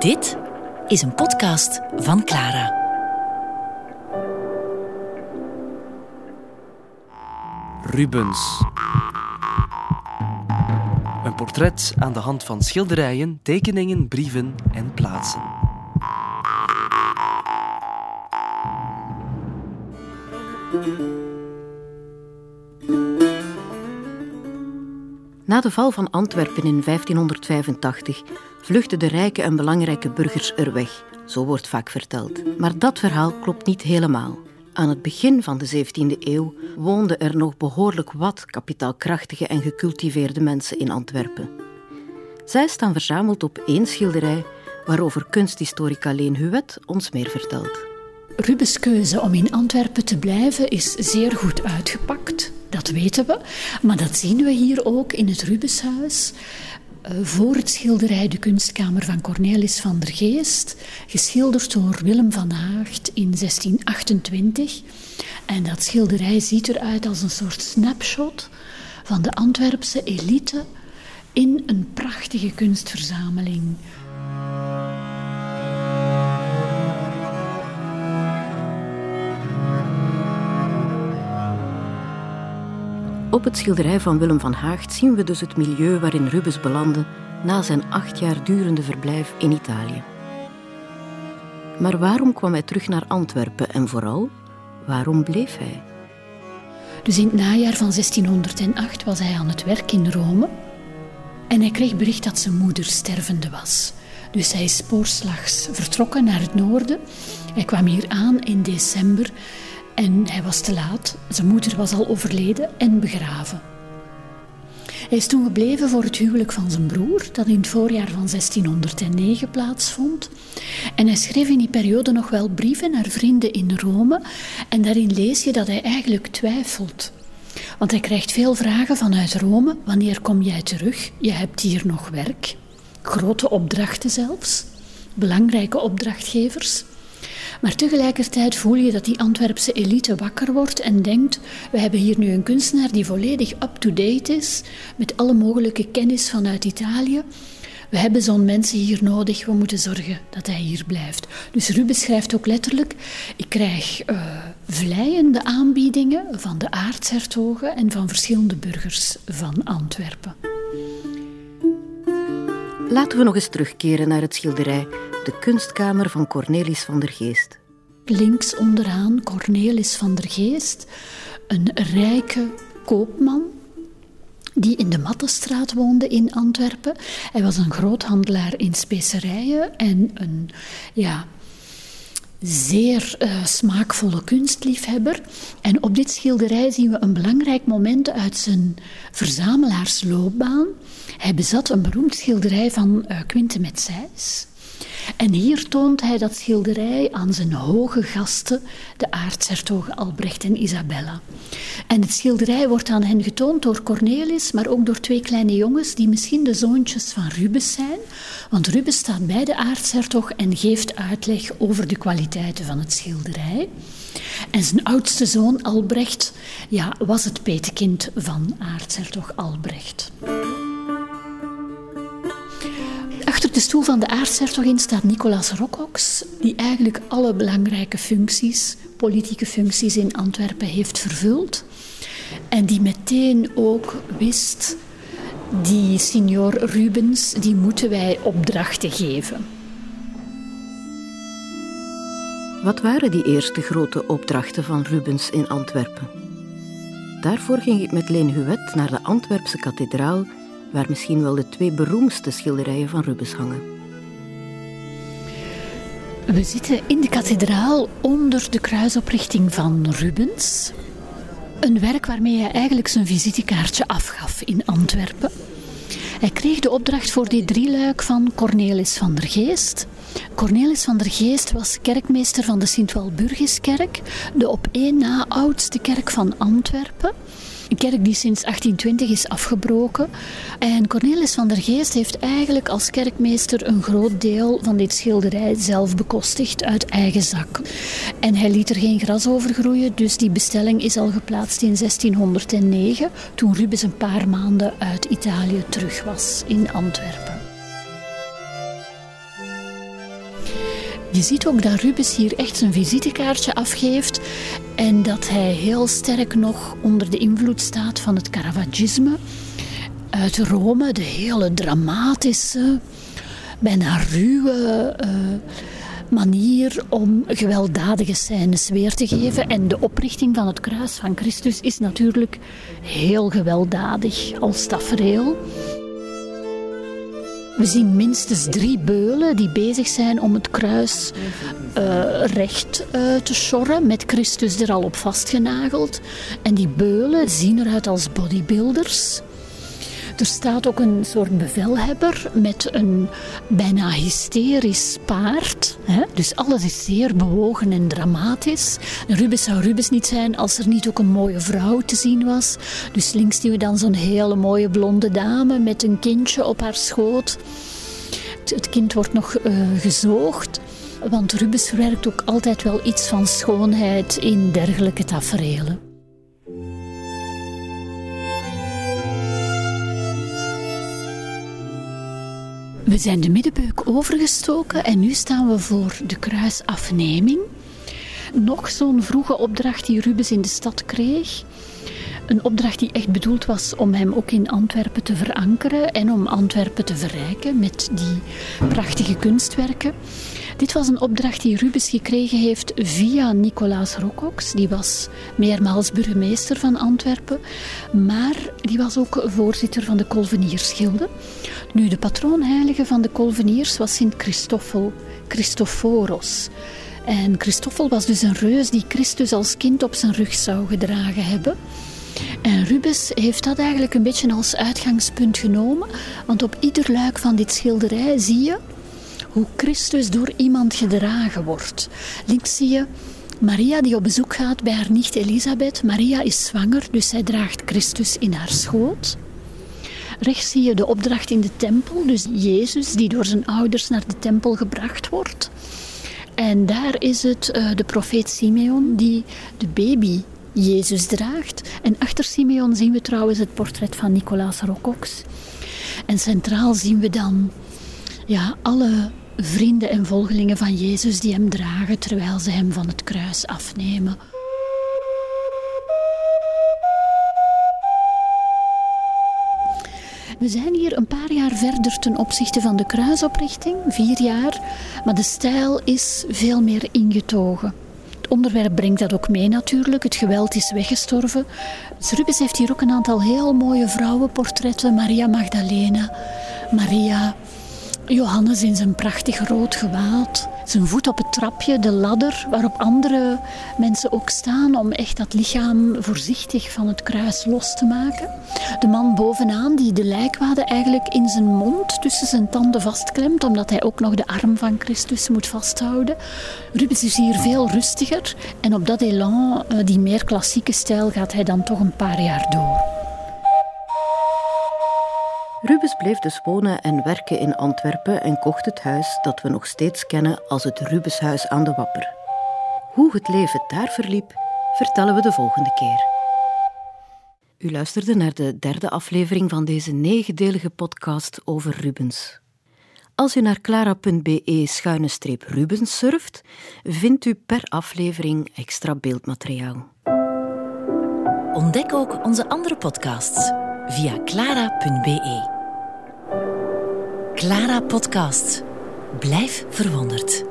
Dit is een podcast van Clara. Rubens. Een portret aan de hand van schilderijen, tekeningen, brieven en plaatsen. Na de val van Antwerpen in 1585 vluchtten de rijke en belangrijke burgers er weg. Zo wordt vaak verteld. Maar dat verhaal klopt niet helemaal. Aan het begin van de 17e eeuw woonden er nog behoorlijk wat kapitaalkrachtige en gecultiveerde mensen in Antwerpen. Zij staan verzameld op één schilderij waarover kunsthistorica Leen Huwet ons meer vertelt. Rubens' keuze om in Antwerpen te blijven is zeer goed uitgepakt. Dat weten we, maar dat zien we hier ook in het Rubenshuis. Eh, voor het schilderij De Kunstkamer van Cornelis van der Geest, geschilderd door Willem van Haagt in 1628. En dat schilderij ziet eruit als een soort snapshot van de Antwerpse elite in een prachtige kunstverzameling. Op het schilderij van Willem van Haagt zien we dus het milieu waarin Rubens belandde na zijn acht jaar durende verblijf in Italië. Maar waarom kwam hij terug naar Antwerpen en vooral, waarom bleef hij? Dus in het najaar van 1608 was hij aan het werk in Rome en hij kreeg bericht dat zijn moeder stervende was. Dus hij is spoorslags vertrokken naar het noorden. Hij kwam hier aan in december en hij was te laat. Zijn moeder was al overleden en begraven. Hij is toen gebleven voor het huwelijk van zijn broer, dat in het voorjaar van 1609 plaatsvond. En hij schreef in die periode nog wel brieven naar vrienden in Rome. En daarin lees je dat hij eigenlijk twijfelt. Want hij krijgt veel vragen vanuit Rome. Wanneer kom jij terug? Je hebt hier nog werk. Grote opdrachten zelfs. Belangrijke opdrachtgevers. Maar tegelijkertijd voel je dat die Antwerpse elite wakker wordt en denkt: we hebben hier nu een kunstenaar die volledig up-to-date is, met alle mogelijke kennis vanuit Italië. We hebben zo'n mensen hier nodig, we moeten zorgen dat hij hier blijft. Dus Rubens schrijft ook letterlijk: Ik krijg uh, vleiende aanbiedingen van de aartshertogen en van verschillende burgers van Antwerpen. Laten we nog eens terugkeren naar het schilderij De kunstkamer van Cornelis van der Geest. Links onderaan Cornelis van der Geest, een rijke koopman die in de Mattenstraat woonde in Antwerpen. Hij was een groothandelaar in specerijen en een ja, zeer uh, smaakvolle kunstliefhebber. En op dit schilderij zien we een belangrijk moment uit zijn verzamelaarsloopbaan. Hij bezat een beroemd schilderij van uh, Quinte Metsijs. En hier toont hij dat schilderij aan zijn hoge gasten, de aartshertogen Albrecht en Isabella. En het schilderij wordt aan hen getoond door Cornelis, maar ook door twee kleine jongens die misschien de zoontjes van Rubens zijn. Want Rubens staat bij de aartshertog en geeft uitleg over de kwaliteiten van het schilderij. En zijn oudste zoon Albrecht ja, was het petekind van aartshertog Albrecht. Achter de stoel van de aartshertogin staat Nicolaas Rocox, die eigenlijk alle belangrijke functies, politieke functies in Antwerpen heeft vervuld. En die meteen ook wist, die signor Rubens, die moeten wij opdrachten geven. Wat waren die eerste grote opdrachten van Rubens in Antwerpen? Daarvoor ging ik met Leen Huet naar de Antwerpse kathedraal waar misschien wel de twee beroemdste schilderijen van Rubens hangen. We zitten in de kathedraal onder de kruisoprichting van Rubens. Een werk waarmee hij eigenlijk zijn visitekaartje afgaf in Antwerpen. Hij kreeg de opdracht voor die drieluik van Cornelis van der Geest. Cornelis van der Geest was kerkmeester van de Sint-Walburgiskerk, de op één na oudste kerk van Antwerpen. Een kerk die sinds 1820 is afgebroken. En Cornelis van der Geest heeft eigenlijk als kerkmeester een groot deel van dit schilderij zelf bekostigd uit eigen zak. En hij liet er geen gras over groeien, dus die bestelling is al geplaatst in 1609, toen Rubens een paar maanden uit Italië terug was in Antwerpen. Je ziet ook dat Rubens hier echt zijn visitekaartje afgeeft en dat hij heel sterk nog onder de invloed staat van het Caravagisme uit Rome, de hele dramatische, bijna ruwe uh, manier om gewelddadige scènes weer te geven. En de oprichting van het kruis van Christus is natuurlijk heel gewelddadig als tafereel. We zien minstens drie beulen die bezig zijn om het kruis uh, recht uh, te sjorren, met Christus er al op vastgenageld. En die beulen zien eruit als bodybuilders. Er staat ook een soort bevelhebber met een bijna hysterisch paard. Hè? Dus alles is zeer bewogen en dramatisch. Rubens zou Rubens niet zijn als er niet ook een mooie vrouw te zien was. Dus links zien we dan zo'n hele mooie blonde dame met een kindje op haar schoot. Het kind wordt nog uh, gezoogd. Want Rubens verwerkt ook altijd wel iets van schoonheid in dergelijke tafereelen. We zijn de middenbeuk overgestoken en nu staan we voor de kruisafneming. Nog zo'n vroege opdracht die Rubens in de stad kreeg. Een opdracht die echt bedoeld was om hem ook in Antwerpen te verankeren en om Antwerpen te verrijken met die prachtige kunstwerken. Dit was een opdracht die Rubens gekregen heeft via Nicolaas Rocox. Die was meermaals burgemeester van Antwerpen, maar die was ook voorzitter van de Colvenierschilde. Nu, de patroonheilige van de Colveniers was Sint Christoffel, Christophoros. En Christoffel was dus een reus die Christus als kind op zijn rug zou gedragen hebben. En Rubens heeft dat eigenlijk een beetje als uitgangspunt genomen, want op ieder luik van dit schilderij zie je hoe Christus door iemand gedragen wordt. Links zie je Maria die op bezoek gaat bij haar nicht Elisabeth. Maria is zwanger, dus zij draagt Christus in haar schoot. Rechts zie je de opdracht in de tempel, dus Jezus die door zijn ouders naar de tempel gebracht wordt. En daar is het uh, de profeet Simeon die de baby Jezus draagt. En achter Simeon zien we trouwens het portret van Nicolaas Rocox. En centraal zien we dan ja, alle vrienden en volgelingen van Jezus die hem dragen terwijl ze hem van het kruis afnemen. We zijn hier een paar jaar verder ten opzichte van de kruisoprichting, vier jaar, maar de stijl is veel meer ingetogen. Het onderwerp brengt dat ook mee natuurlijk. Het geweld is weggestorven. Rubens heeft hier ook een aantal heel mooie vrouwenportretten. Maria Magdalena, Maria Johannes in zijn prachtig rood gewaad, zijn voet op het trapje, de ladder waarop andere mensen ook staan om echt dat lichaam voorzichtig van het kruis los te maken. De man bovenaan die de lijkwade eigenlijk in zijn mond tussen zijn tanden vastklemt, omdat hij ook nog de arm van Christus moet vasthouden. Rubens is hier veel rustiger en op dat elan, eh, die meer klassieke stijl, gaat hij dan toch een paar jaar door. Rubens bleef dus wonen en werken in Antwerpen en kocht het huis dat we nog steeds kennen als het Rubenshuis aan de Wapper. Hoe het leven daar verliep, vertellen we de volgende keer. U luisterde naar de derde aflevering van deze negendelige podcast over Rubens. Als u naar clara.be-rubens surft, vindt u per aflevering extra beeldmateriaal. Ontdek ook onze andere podcasts via clara.be. Clara Podcast. Blijf verwonderd.